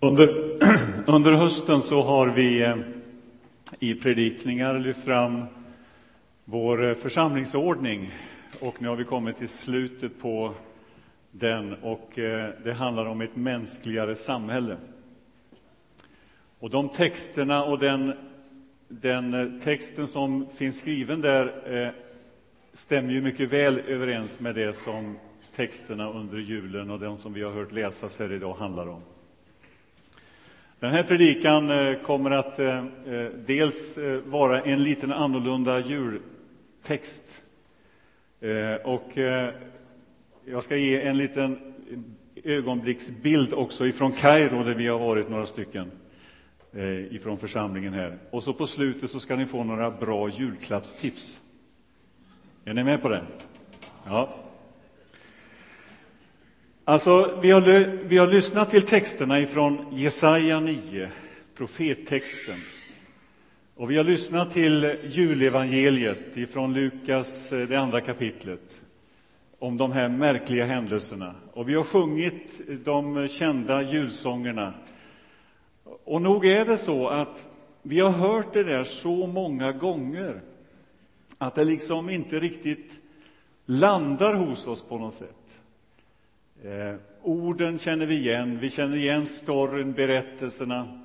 Under, under hösten så har vi eh, i predikningar lyft fram vår eh, församlingsordning och nu har vi kommit till slutet på den och eh, det handlar om ett mänskligare samhälle. Och de texterna och den, den texten som finns skriven där stämmer ju mycket väl överens med det som texterna under julen och de som vi har hört läsas här idag handlar om. Den här predikan eh, kommer att eh, eh, dels vara en liten annorlunda jultext. Och jag ska ge en liten ögonblicksbild också ifrån Kairo, där vi har varit några stycken ifrån församlingen här. Och så på slutet så ska ni få några bra julklappstips. Är ni med på det? Ja. Alltså, vi har, vi har lyssnat till texterna ifrån Jesaja 9, profettexten. Och vi har lyssnat till julevangeliet ifrån Lukas, eh, det andra kapitlet, om de här märkliga händelserna. Och vi har sjungit de kända julsångerna. Och nog är det så att vi har hört det där så många gånger att det liksom inte riktigt landar hos oss på något sätt. Eh, orden känner vi igen, vi känner igen storyn, berättelserna.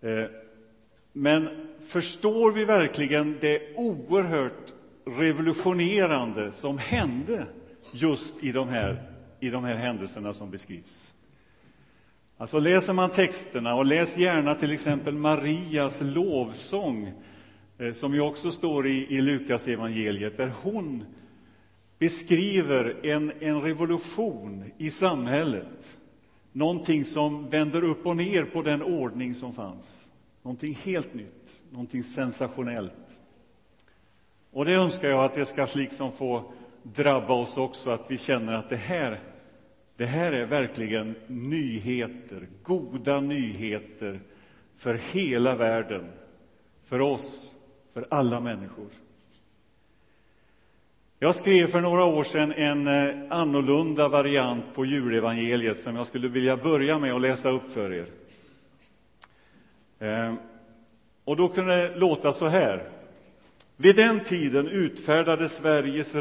Eh, men förstår vi verkligen det oerhört revolutionerande som hände just i de här, i de här händelserna som beskrivs? Alltså läser man texterna, och läs gärna till exempel Marias lovsång, eh, som ju också står i, i Lukas evangeliet, där hon beskriver en, en revolution i samhället. Någonting som vänder upp och ner på den ordning som fanns. Någonting helt nytt, någonting sensationellt. Och det önskar jag att det ska liksom få drabba oss också, att vi känner att det här, det här är verkligen nyheter, goda nyheter för hela världen, för oss, för alla människor. Jag skrev för några år sedan en eh, annorlunda variant på julevangeliet som jag skulle vilja börja med att läsa upp för er. Eh, och då kunde det låta så här. Vid den tiden utfärdade Sveriges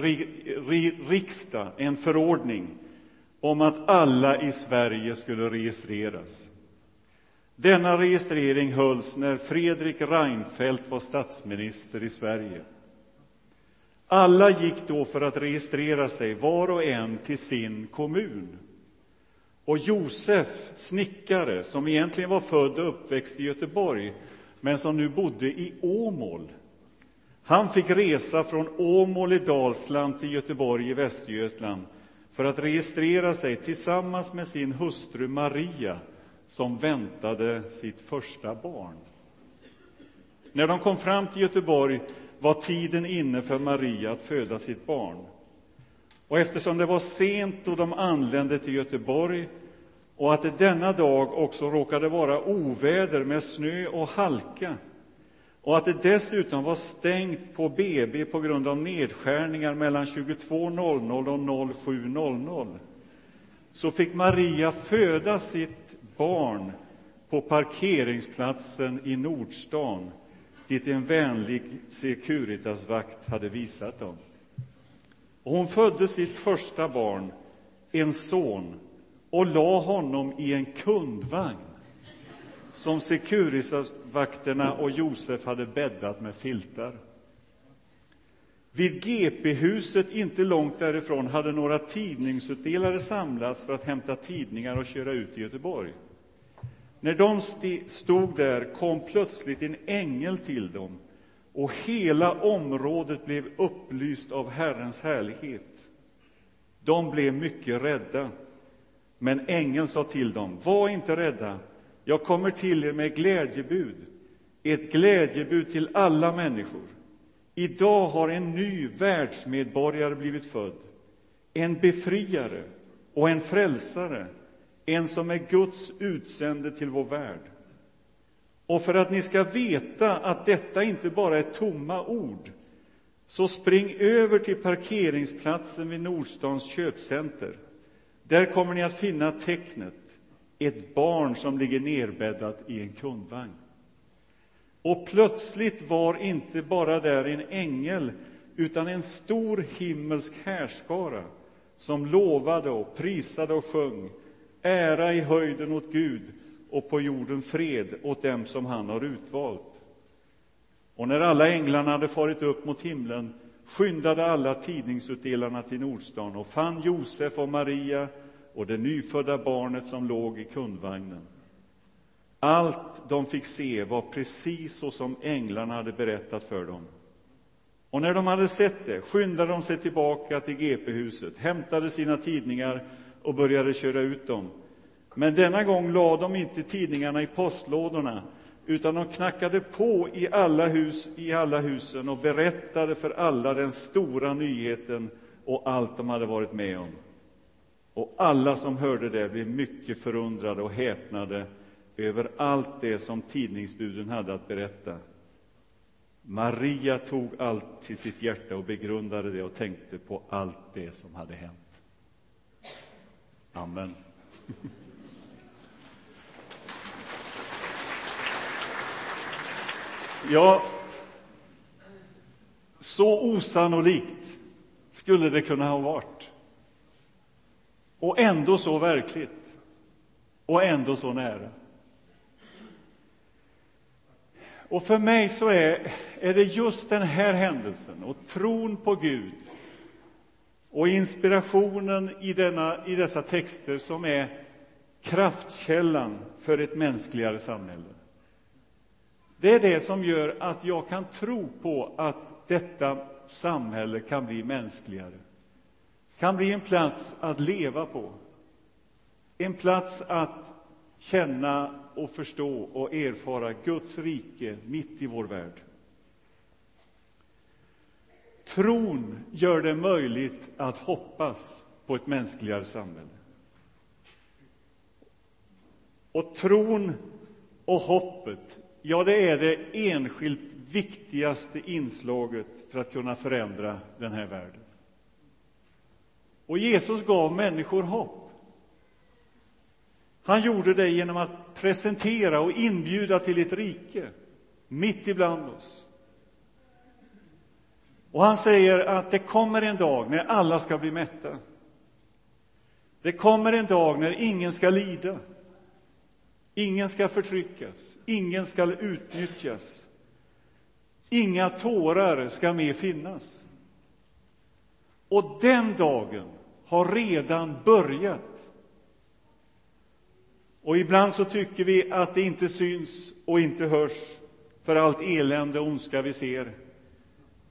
riksdag en förordning om att alla i Sverige skulle registreras. Denna registrering hölls när Fredrik Reinfeldt var statsminister i Sverige. Alla gick då för att registrera sig, var och en till sin kommun. Och Josef, snickare, som egentligen var född och uppväxt i Göteborg, men som nu bodde i Åmål, han fick resa från Åmål i Dalsland till Göteborg i Västergötland för att registrera sig tillsammans med sin hustru Maria, som väntade sitt första barn. När de kom fram till Göteborg var tiden inne för Maria att föda sitt barn. Och eftersom det var sent då de anlände till Göteborg och att det denna dag också råkade vara oväder med snö och halka och att det dessutom var stängt på BB på grund av nedskärningar mellan 22.00 och 07.00 så fick Maria föda sitt barn på parkeringsplatsen i Nordstan dit en vänlig Securitasvakt hade visat dem. Och hon födde sitt första barn, en son, och la honom i en kundvagn som Securitasvakterna och Josef hade bäddat med filtar. Vid GP-huset inte långt därifrån hade några tidningsutdelare samlats för att hämta tidningar och köra ut i Göteborg. När de stod där kom plötsligt en ängel till dem och hela området blev upplyst av Herrens härlighet. De blev mycket rädda. Men ängeln sa till dem, var inte rädda, jag kommer till er med glädjebud, ett glädjebud till alla människor. Idag har en ny världsmedborgare blivit född, en befriare och en frälsare, en som är Guds utsände till vår värld. Och för att ni ska veta att detta inte bara är tomma ord, så spring över till parkeringsplatsen vid Nordstans köpcenter. Där kommer ni att finna tecknet, ett barn som ligger nerbäddat i en kundvagn. Och plötsligt var inte bara där en ängel, utan en stor himmelsk härskara som lovade och prisade och sjöng ära i höjden åt Gud och på jorden fred åt dem som han har utvalt. Och när alla änglarna hade farit upp mot himlen skyndade alla tidningsutdelarna till Nordstan och fann Josef och Maria och det nyfödda barnet som låg i kundvagnen. Allt de fick se var precis så som änglarna hade berättat för dem. Och när de hade sett det skyndade de sig tillbaka till GP-huset, hämtade sina tidningar och började köra ut dem. Men denna gång lade de inte tidningarna i postlådorna utan de knackade på i alla, hus, i alla husen och berättade för alla den stora nyheten och allt de hade varit med om. Och alla som hörde det blev mycket förundrade och häpnade över allt det som tidningsbuden hade att berätta. Maria tog allt till sitt hjärta och begrundade det och tänkte på allt det som hade hänt. Amen. Ja, så osannolikt skulle det kunna ha varit. Och ändå så verkligt. Och ändå så nära. Och för mig så är, är det just den här händelsen och tron på Gud och inspirationen i, denna, i dessa texter som är kraftkällan för ett mänskligare samhälle. Det är det som gör att jag kan tro på att detta samhälle kan bli mänskligare, kan bli en plats att leva på, en plats att känna och förstå och erfara Guds rike mitt i vår värld. Tron gör det möjligt att hoppas på ett mänskligare samhälle. Och tron och hoppet Ja, det är det enskilt viktigaste inslaget för att kunna förändra den här världen. Och Jesus gav människor hopp. Han gjorde det genom att presentera och inbjuda till ett rike mitt ibland oss. Och han säger att det kommer en dag när alla ska bli mätta. Det kommer en dag när ingen ska lida. Ingen ska förtryckas, ingen ska utnyttjas. Inga tårar ska mer finnas. Och den dagen har redan börjat. Och ibland så tycker vi att det inte syns och inte hörs för allt elände och ondska vi ser.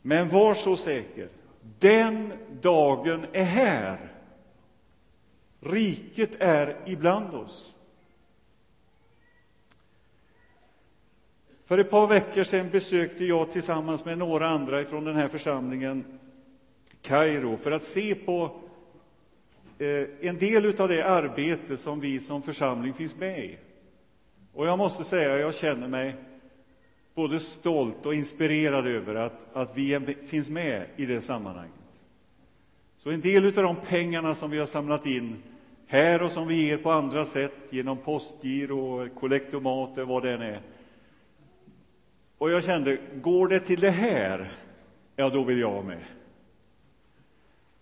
Men var så säker, den dagen är här. Riket är ibland oss. För ett par veckor sedan besökte jag tillsammans med några andra från den här församlingen Kairo för att se på eh, en del av det arbete som vi som församling finns med i. Och jag måste säga, jag känner mig både stolt och inspirerad över att, att vi finns med i det sammanhanget. Så en del av de pengarna som vi har samlat in här och som vi ger på andra sätt genom postgiro, kollektomater, vad det än är, och jag kände, går det till det här, ja, då vill jag vara med.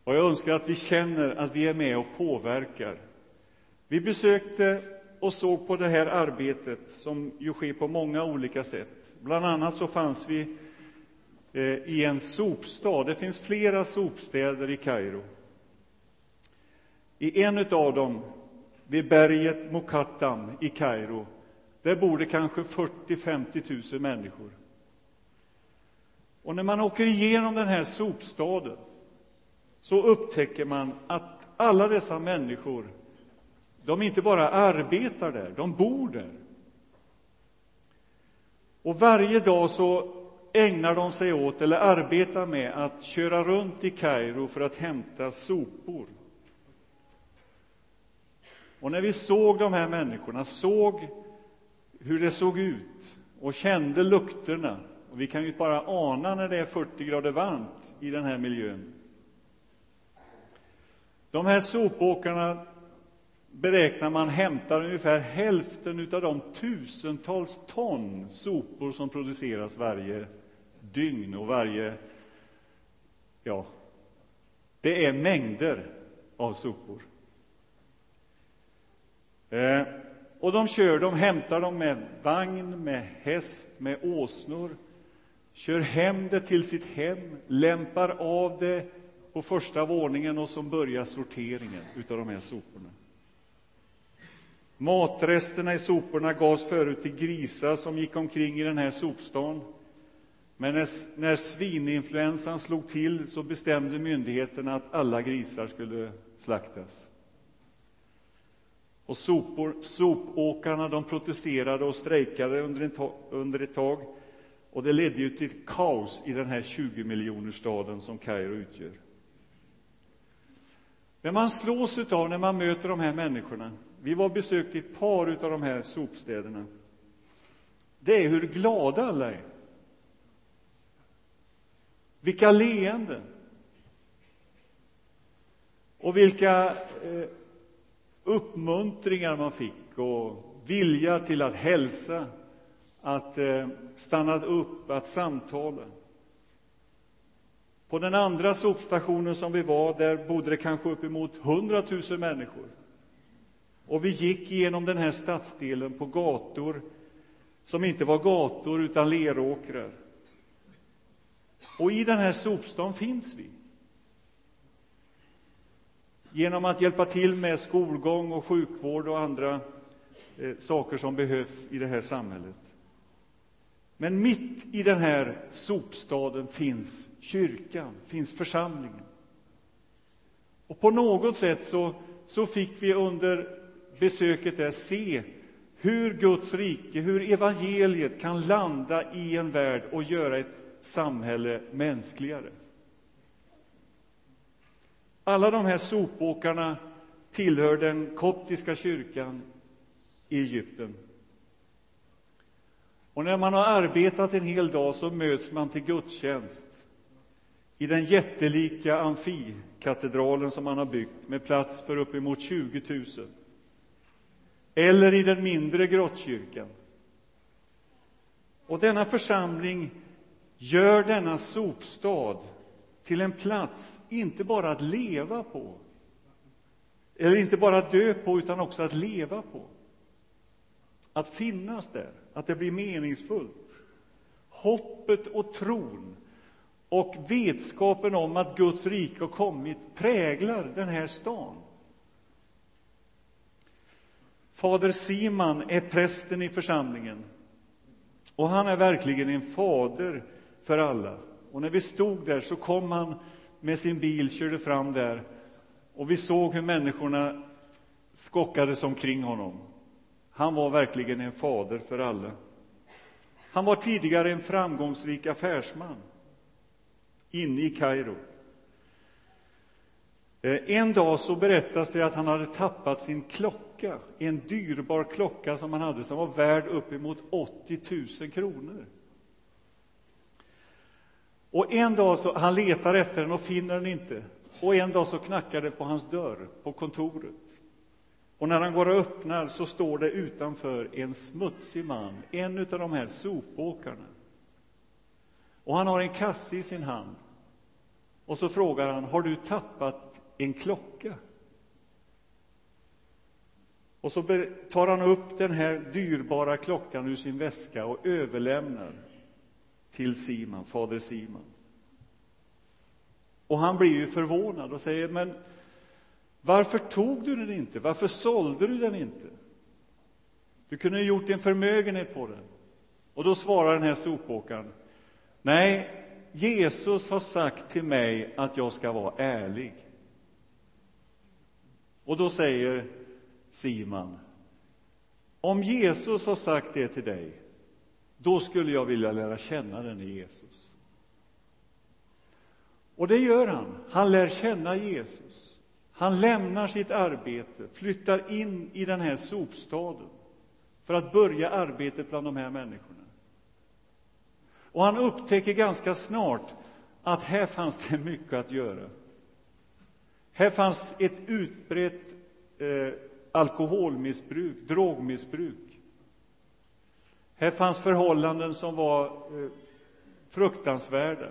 Och jag önskar att vi känner att vi är med och påverkar. Vi besökte och såg på det här arbetet som ju sker på många olika sätt. Bland annat så fanns vi eh, i en sopstad. Det finns flera sopstäder i Kairo. I en av dem, vid berget Mokattam i Kairo, där bor det kanske 40-50 000 människor. Och när man åker igenom den här sopstaden så upptäcker man att alla dessa människor, de inte bara arbetar där, de bor där. Och varje dag så ägnar de sig åt, eller arbetar med, att köra runt i Kairo för att hämta sopor. Och när vi såg de här människorna, såg hur det såg ut och kände lukterna. Och vi kan ju bara ana när det är 40 grader varmt i den här miljön. De här sopåkarna, beräknar man hämtar ungefär hälften av de tusentals ton sopor som produceras varje dygn och varje... Ja, det är mängder av sopor. Eh, och de kör, de hämtar dem med vagn, med häst, med åsnor, kör hem det till sitt hem, lämpar av det på första våningen och så börjar sorteringen utav de här soporna. Matresterna i soporna gavs förut till grisar som gick omkring i den här sopstaden. Men när, när svininfluensan slog till så bestämde myndigheterna att alla grisar skulle slaktas. Och sopor, sopåkarna de protesterade och strejkade under, en under ett tag. Och det ledde ju till kaos i den här 20 miljoner staden som Kairo utgör. Men man slås av när man möter de här människorna, vi var besökt ett par av de här sopstäderna, det är hur glada alla är. Vilka leenden! Och vilka eh, uppmuntringar man fick och vilja till att hälsa, att eh, stanna upp, att samtala. På den andra sopstationen som vi var, där bodde det kanske uppemot 100 000 människor. Och vi gick genom den här stadsdelen på gator som inte var gator utan leråkrar. Och i den här sopstaden finns vi. Genom att hjälpa till med skolgång och sjukvård och andra eh, saker som behövs i det här samhället. Men mitt i den här sopstaden finns kyrkan, finns församlingen. Och på något sätt så, så fick vi under besöket är se hur Guds rike, hur evangeliet kan landa i en värld och göra ett samhälle mänskligare. Alla de här sopåkarna tillhör den koptiska kyrkan i Egypten. Och när man har arbetat en hel dag så möts man till gudstjänst i den jättelika amfikatedralen som man har byggt med plats för uppemot 20 000 eller i den mindre grottkyrkan. Och denna församling gör denna sopstad till en plats, inte bara att leva på, eller inte bara att dö på, utan också att leva på. Att finnas där, att det blir meningsfullt. Hoppet och tron och vetskapen om att Guds rike har kommit präglar den här stan. Fader Simon är prästen i församlingen. Och han är verkligen en fader för alla. Och när vi stod där så kom han med sin bil, körde fram där och vi såg hur människorna skockades omkring honom. Han var verkligen en fader för alla. Han var tidigare en framgångsrik affärsman inne i Kairo. Eh, en dag så berättas det att han hade tappat sin klocka, en dyrbar klocka som han hade som var värd uppemot 80 000 kronor. Och en dag så, han letar efter den och finner den inte. Och en dag så knackar det på hans dörr på kontoret. Och när han går och öppnar så står det utanför en smutsig man, en av de här sopåkarna. Och han har en kasse i sin hand. Och så frågar han, har du tappat en klocka? Och så tar han upp den här dyrbara klockan ur sin väska och överlämnar till Simon, fader Simon. Och han blir ju förvånad och säger, men varför tog du den inte? Varför sålde du den inte? Du kunde ha gjort en förmögenhet på den. Och då svarar den här sopåkaren, nej, Jesus har sagt till mig att jag ska vara ärlig. Och då säger Simon, om Jesus har sagt det till dig, då skulle jag vilja lära känna den i Jesus. Och det gör han. Han lär känna Jesus. Han lämnar sitt arbete, flyttar in i den här sopstaden för att börja arbetet bland de här människorna. Och han upptäcker ganska snart att här fanns det mycket att göra. Här fanns ett utbrett eh, alkoholmissbruk, drogmissbruk. Här fanns förhållanden som var eh, fruktansvärda,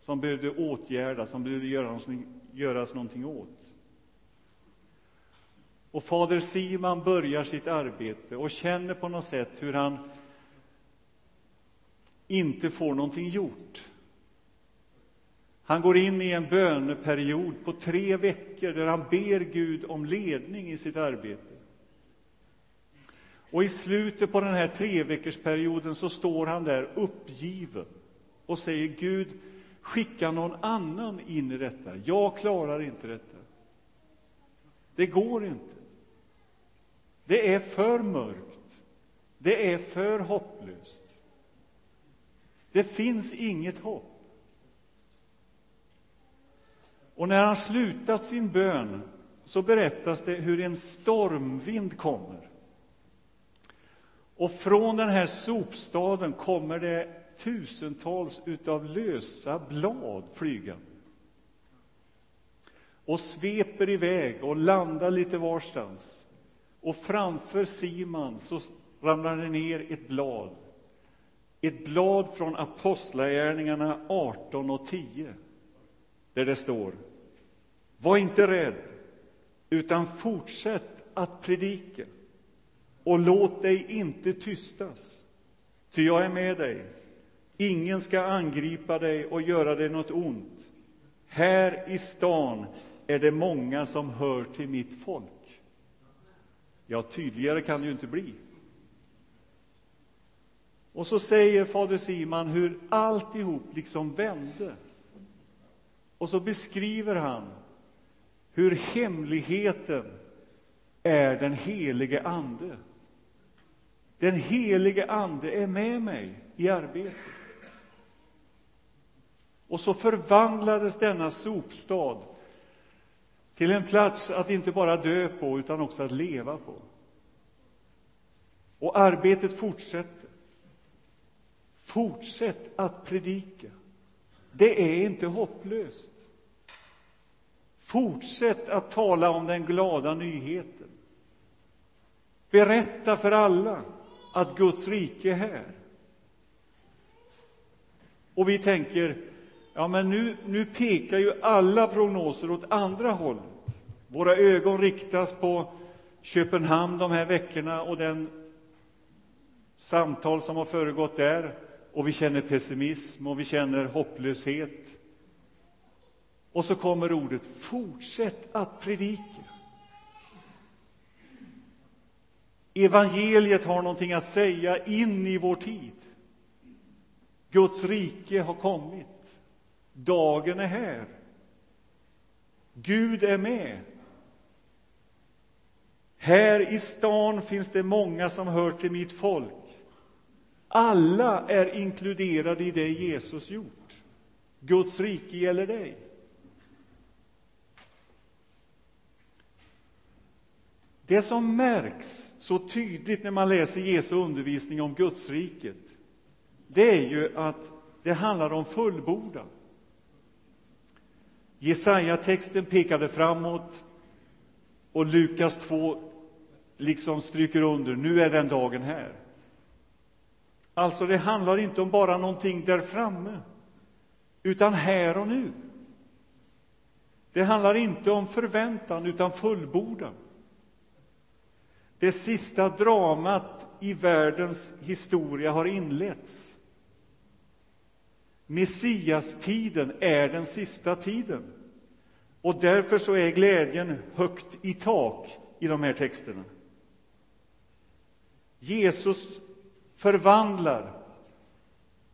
som behövde åtgärdas, som behövde göras, göras någonting åt. Och fader Simon börjar sitt arbete och känner på något sätt hur han inte får någonting gjort. Han går in i en böneperiod på tre veckor där han ber Gud om ledning i sitt arbete. Och i slutet på den här treveckorsperioden så står han där uppgiven och säger Gud, skicka någon annan in i detta. Jag klarar inte detta. Det går inte. Det är för mörkt. Det är för hopplöst. Det finns inget hopp. Och när han slutat sin bön så berättas det hur en stormvind kommer. Och från den här sopstaden kommer det tusentals utav lösa blad flygande och sveper iväg och landar lite varstans. Och framför Simon så ramlar det ner ett blad. Ett blad från Apostlagärningarna 18 och 10, där det står Var inte rädd, utan fortsätt att predika och låt dig inte tystas, ty jag är med dig. Ingen ska angripa dig och göra dig något ont. Här i stan är det många som hör till mitt folk. Ja, tydligare kan det ju inte bli. Och så säger fader Simon hur alltihop liksom vände. Och så beskriver han hur hemligheten är den helige Ande. Den helige Ande är med mig i arbetet. Och så förvandlades denna sopstad till en plats att inte bara dö på, utan också att leva på. Och arbetet fortsätter. Fortsätt att predika. Det är inte hopplöst. Fortsätt att tala om den glada nyheten. Berätta för alla att Guds rike är här. Och vi tänker, ja men nu, nu pekar ju alla prognoser åt andra hållet. Våra ögon riktas på Köpenhamn de här veckorna och den samtal som har föregått där. Och vi känner pessimism och vi känner hopplöshet. Och så kommer ordet fortsätt att predika. Evangeliet har någonting att säga in i vår tid. Guds rike har kommit. Dagen är här. Gud är med. Här i stan finns det många som hör till mitt folk. Alla är inkluderade i det Jesus gjort. Guds rike gäller dig. Det som märks så tydligt när man läser Jesu undervisning om Gudsriket, det är ju att det handlar om fullbordan. Jesaja-texten pekade framåt och Lukas 2 liksom stryker under, nu är den dagen här. Alltså, det handlar inte om bara någonting där framme, utan här och nu. Det handlar inte om förväntan, utan fullbordan. Det sista dramat i världens historia har inletts. Messiastiden är den sista tiden. Och därför så är glädjen högt i tak i de här texterna. Jesus förvandlar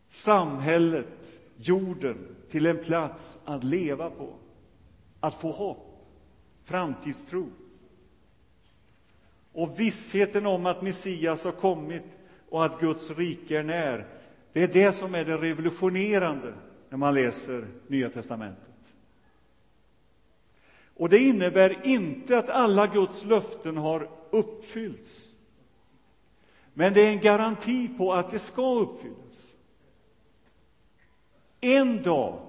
samhället, jorden, till en plats att leva på, att få hopp, framtidstro. Och vissheten om att Messias har kommit och att Guds rike är när, det är det som är det revolutionerande när man läser Nya testamentet. Och det innebär inte att alla Guds löften har uppfyllts. Men det är en garanti på att det ska uppfyllas. En dag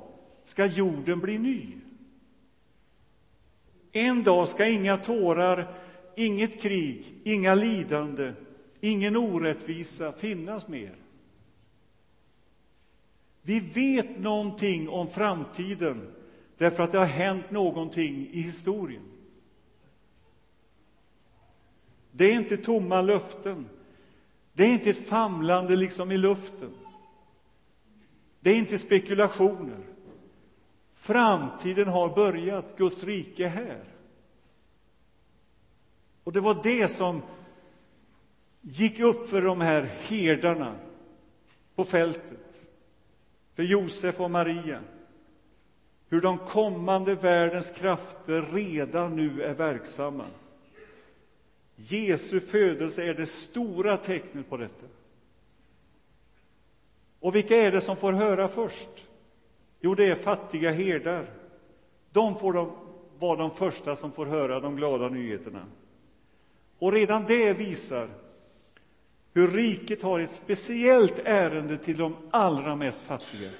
ska jorden bli ny. En dag ska inga tårar inget krig, inga lidande, ingen orättvisa finnas mer. Vi vet någonting om framtiden därför att det har hänt någonting i historien. Det är inte tomma löften. Det är inte ett famlande liksom i luften. Det är inte spekulationer. Framtiden har börjat, Guds rike är här. Och det var det som gick upp för de här herdarna på fältet, för Josef och Maria. Hur de kommande världens krafter redan nu är verksamma. Jesu födelse är det stora tecknet på detta. Och vilka är det som får höra först? Jo, det är fattiga herdar. De får de, vara de första som får höra de glada nyheterna. Och redan det visar hur riket har ett speciellt ärende till de allra mest fattiga.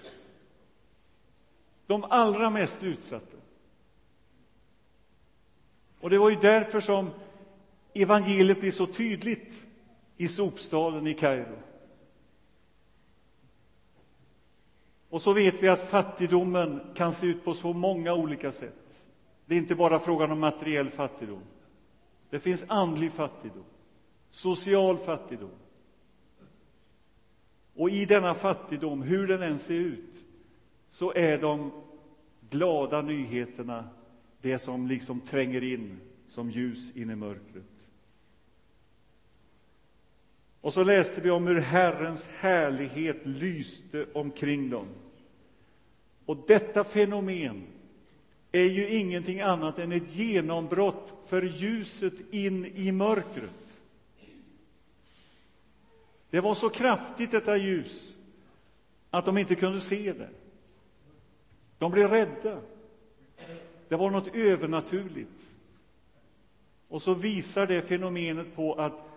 De allra mest utsatta. Och det var ju därför som evangeliet blir så tydligt i sopstaden i Kairo. Och så vet vi att fattigdomen kan se ut på så många olika sätt. Det är inte bara frågan om materiell fattigdom. Det finns andlig fattigdom, social fattigdom. Och i denna fattigdom, hur den än ser ut, så är de glada nyheterna det som liksom tränger in som ljus in i mörkret. Och så läste vi om hur Herrens härlighet lyste omkring dem. Och detta fenomen är ju ingenting annat än ett genombrott för ljuset in i mörkret. Det var så kraftigt, detta ljus, att de inte kunde se det. De blev rädda. Det var något övernaturligt. Och så visar det fenomenet på att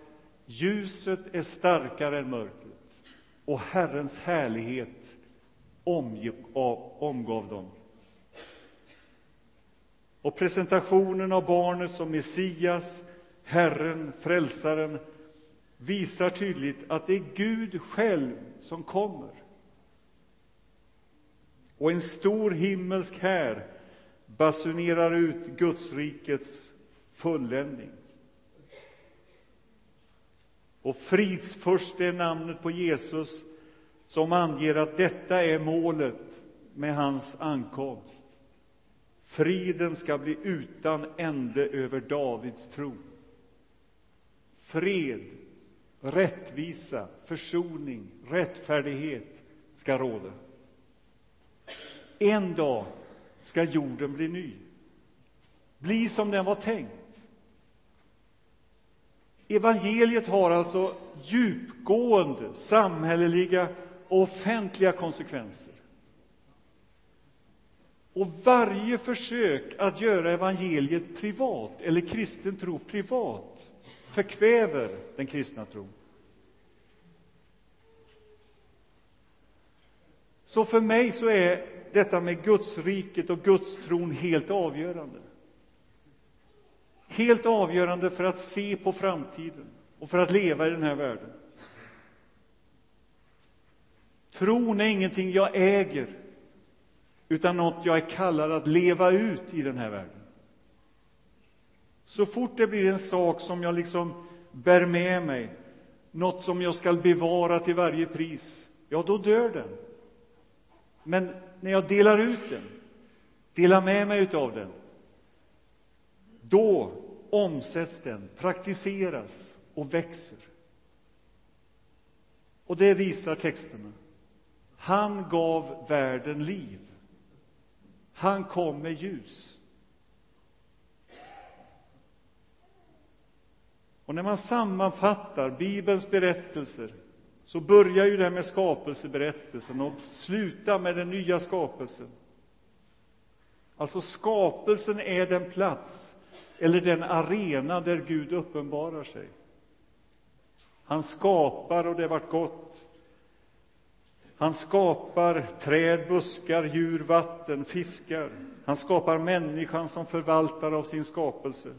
ljuset är starkare än mörkret och Herrens härlighet omgav dem. Och presentationen av barnet som Messias, Herren, Frälsaren visar tydligt att det är Gud själv som kommer. Och en stor himmelsk här basunerar ut Gudsrikets fulländning. Och fridsförst är namnet på Jesus som anger att detta är målet med hans ankomst. Friden ska bli utan ände över Davids tron. Fred, rättvisa, försoning, rättfärdighet ska råda. En dag ska jorden bli ny, bli som den var tänkt. Evangeliet har alltså djupgående samhälleliga och offentliga konsekvenser. Och varje försök att göra evangeliet privat, eller kristen tro privat, förkväver den kristna tron. Så för mig så är detta med Gudsriket och Gudstron helt avgörande. Helt avgörande för att se på framtiden och för att leva i den här världen. Tron är ingenting jag äger, utan något jag är kallad att leva ut i den här världen. Så fort det blir en sak som jag liksom bär med mig, något som jag ska bevara till varje pris, ja, då dör den. Men när jag delar ut den, delar med mig av den, då omsätts den, praktiseras och växer. Och det visar texterna. Han gav världen liv. Han kom med ljus. Och när man sammanfattar Bibelns berättelser så börjar ju det med skapelseberättelsen och slutar med den nya skapelsen. Alltså skapelsen är den plats eller den arena där Gud uppenbarar sig. Han skapar och det vart gott. Han skapar träd, buskar, djur, vatten, fiskar. Han skapar människan som förvaltare av sin skapelse.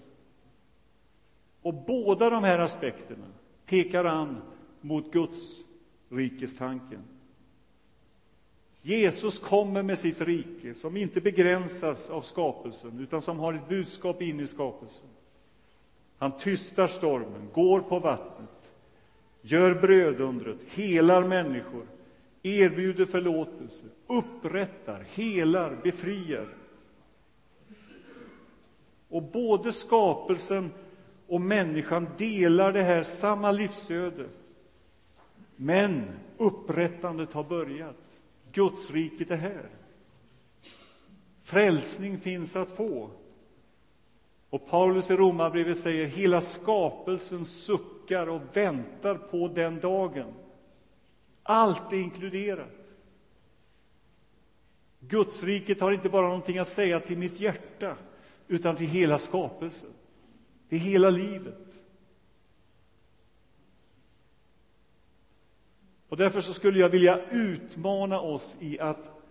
Och båda de här aspekterna pekar an mot Guds rikestanken. Jesus kommer med sitt rike som inte begränsas av skapelsen utan som har ett budskap in i skapelsen. Han tystar stormen, går på vattnet, gör brödundret, helar människor, erbjuder förlåtelse, upprättar, helar, befriar. Och både skapelsen och människan delar det här samma livsöde. Men upprättandet har börjat. Gudsriket är här. Frälsning finns att få. Och Paulus i Romarbrevet säger hela skapelsen suckar och väntar på den dagen. Allt är inkluderat. Gudsriket har inte bara någonting att säga till mitt hjärta, utan till hela skapelsen, till hela livet. Och därför så skulle jag vilja utmana oss i att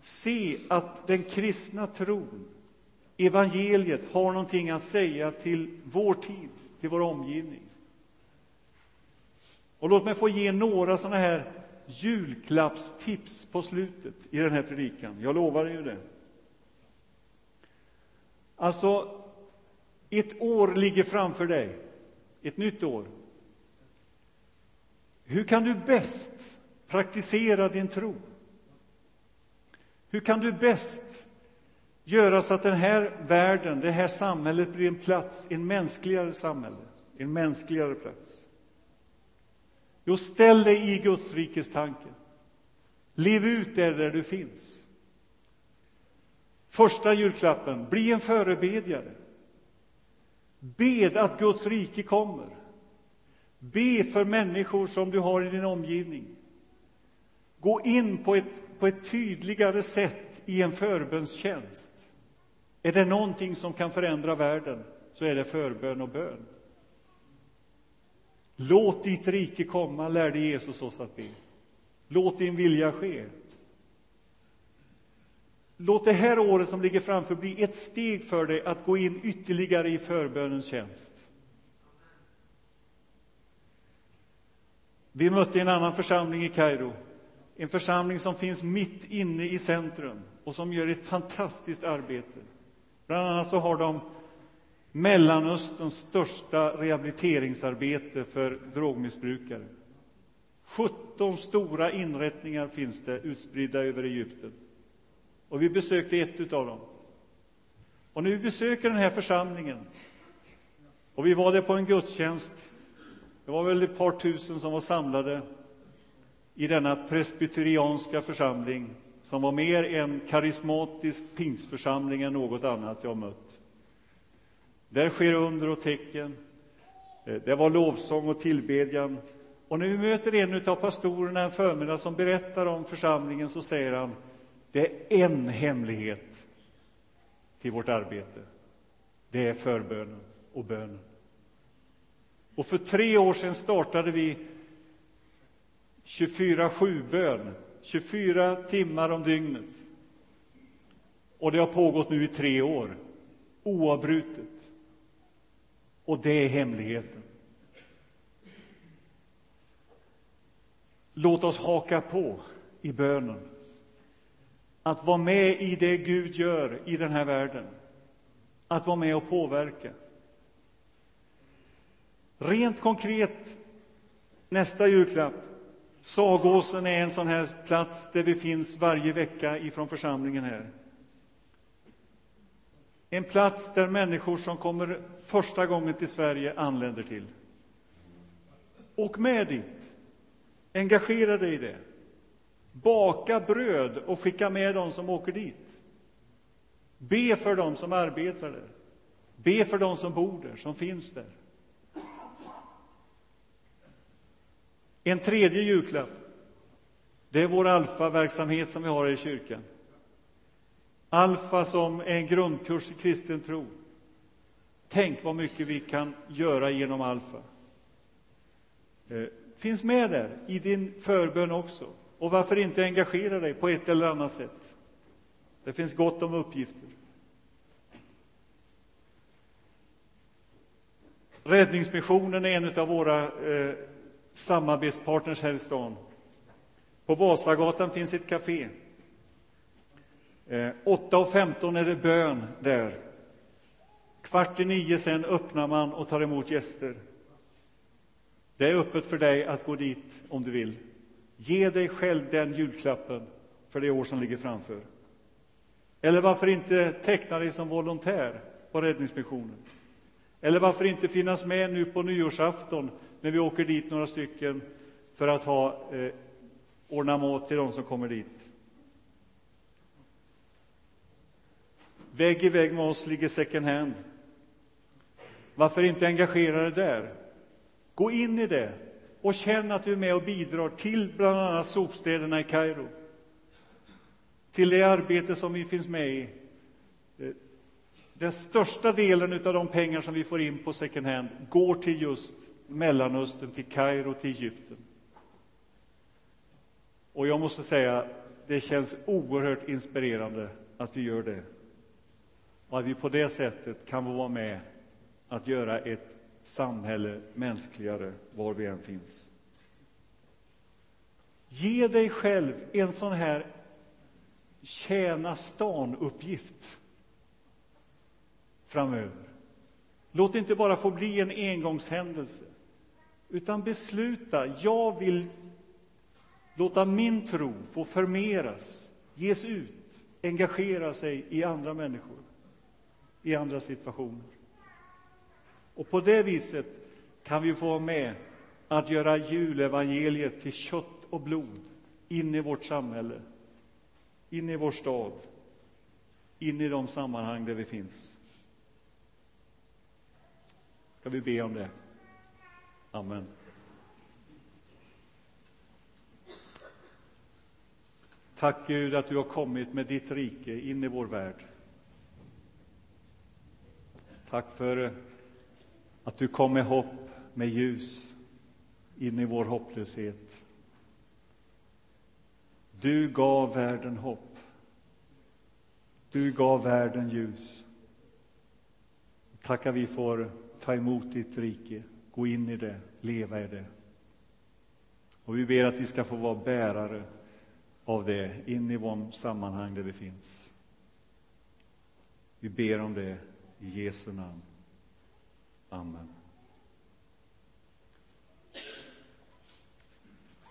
se att den kristna tron, evangeliet, har någonting att säga till vår tid, till vår omgivning. Och låt mig få ge några sådana här julklappstips på slutet i den här predikan. Jag lovar ju det. Alltså, ett år ligger framför dig, ett nytt år. Hur kan du bäst praktisera din tro? Hur kan du bäst göra så att den här världen, det här samhället blir en plats, en mänskligare samhälle, en mänskligare plats? Jo, ställ dig i Guds rikes tanke. Lev ut där, där du finns. Första julklappen, bli en förebedjare. Bed att Guds rike kommer. Be för människor som du har i din omgivning. Gå in på ett, på ett tydligare sätt i en förbönstjänst. Är det någonting som kan förändra världen, så är det förbön och bön. Låt ditt rike komma, lärde Jesus oss att be. Låt din vilja ske. Låt det här året som ligger framför bli ett steg för dig att gå in ytterligare i förbönens tjänst. Vi mötte en annan församling i Kairo, en församling som finns mitt inne i centrum och som gör ett fantastiskt arbete. Bland annat så har de Mellanösterns största rehabiliteringsarbete för drogmissbrukare. 17 stora inrättningar finns det utspridda över Egypten. Och vi besökte ett av dem. Och när vi besöker den här församlingen, och vi var där på en gudstjänst, det var väl ett par tusen som var samlade i denna presbyterianska församling som var mer en karismatisk pingsförsamling än något annat jag mött. Där sker under och tecken. Eh, det var lovsång och tillbedjan. Och när vi möter en av pastorerna en förmiddag som berättar om församlingen så säger han det är en hemlighet till vårt arbete. Det är förbönen och bönen. Och för tre år sedan startade vi 24-7-bön, 24 timmar om dygnet. Och det har pågått nu i tre år, oavbrutet. Och det är hemligheten. Låt oss haka på i bönen. Att vara med i det Gud gör i den här världen. Att vara med och påverka. Rent konkret, nästa julklapp. Sagåsen är en sån här plats där vi finns varje vecka ifrån församlingen här. En plats där människor som kommer första gången till Sverige anländer till. Åk med dit. Engagera dig i det. Baka bröd och skicka med dem som åker dit. Be för dem som arbetar där. Be för dem som bor där, som finns där. En tredje julklapp, det är vår alfaverksamhet som vi har i kyrkan. Alfa som är en grundkurs i kristen tro. Tänk vad mycket vi kan göra genom Alfa. Eh, finns med där i din förbön också. Och varför inte engagera dig på ett eller annat sätt? Det finns gott om uppgifter. Räddningsmissionen är en av våra eh, samarbetspartners här i stan. På Vasagatan finns ett café. Eh, 8.15 är det bön där. Kvart i nio sen öppnar man och tar emot gäster. Det är öppet för dig att gå dit om du vill. Ge dig själv den julklappen för det år som ligger framför. Eller varför inte teckna dig som volontär på Räddningsmissionen? Eller varför inte finnas med nu på nyårsafton när vi åker dit några stycken för att ha, eh, ordna mat till de som kommer dit? Vägg i vägg med oss ligger second hand. Varför inte engagera dig där? Gå in i det och känn att du är med och bidrar till bland annat sopstäderna i Kairo. Till det arbete som vi finns med i. Eh, den största delen av de pengar som vi får in på second hand går till just Mellanöstern, till Kairo, till Egypten. Och jag måste säga, det känns oerhört inspirerande att vi gör det. Och att vi på det sättet kan få vara med att göra ett samhälle mänskligare var vi än finns. Ge dig själv en sån här tjäna stan-uppgift framöver. Låt det inte bara få bli en engångshändelse, utan besluta, jag vill låta min tro få förmeras, ges ut, engagera sig i andra människor, i andra situationer. Och på det viset kan vi få vara med att göra julevangeliet till kött och blod in i vårt samhälle, in i vår stad, in i de sammanhang där vi finns. Ska vi be om det? Amen. Tack Gud att du har kommit med ditt rike in i vår värld. Tack för att du kom med hopp, med ljus in i vår hopplöshet. Du gav världen hopp. Du gav världen ljus. Tackar vi får ta emot ditt rike, gå in i det, leva i det. Och vi ber att vi ska få vara bärare av det in i de sammanhang där vi finns. Vi ber om det i Jesu namn. Amen.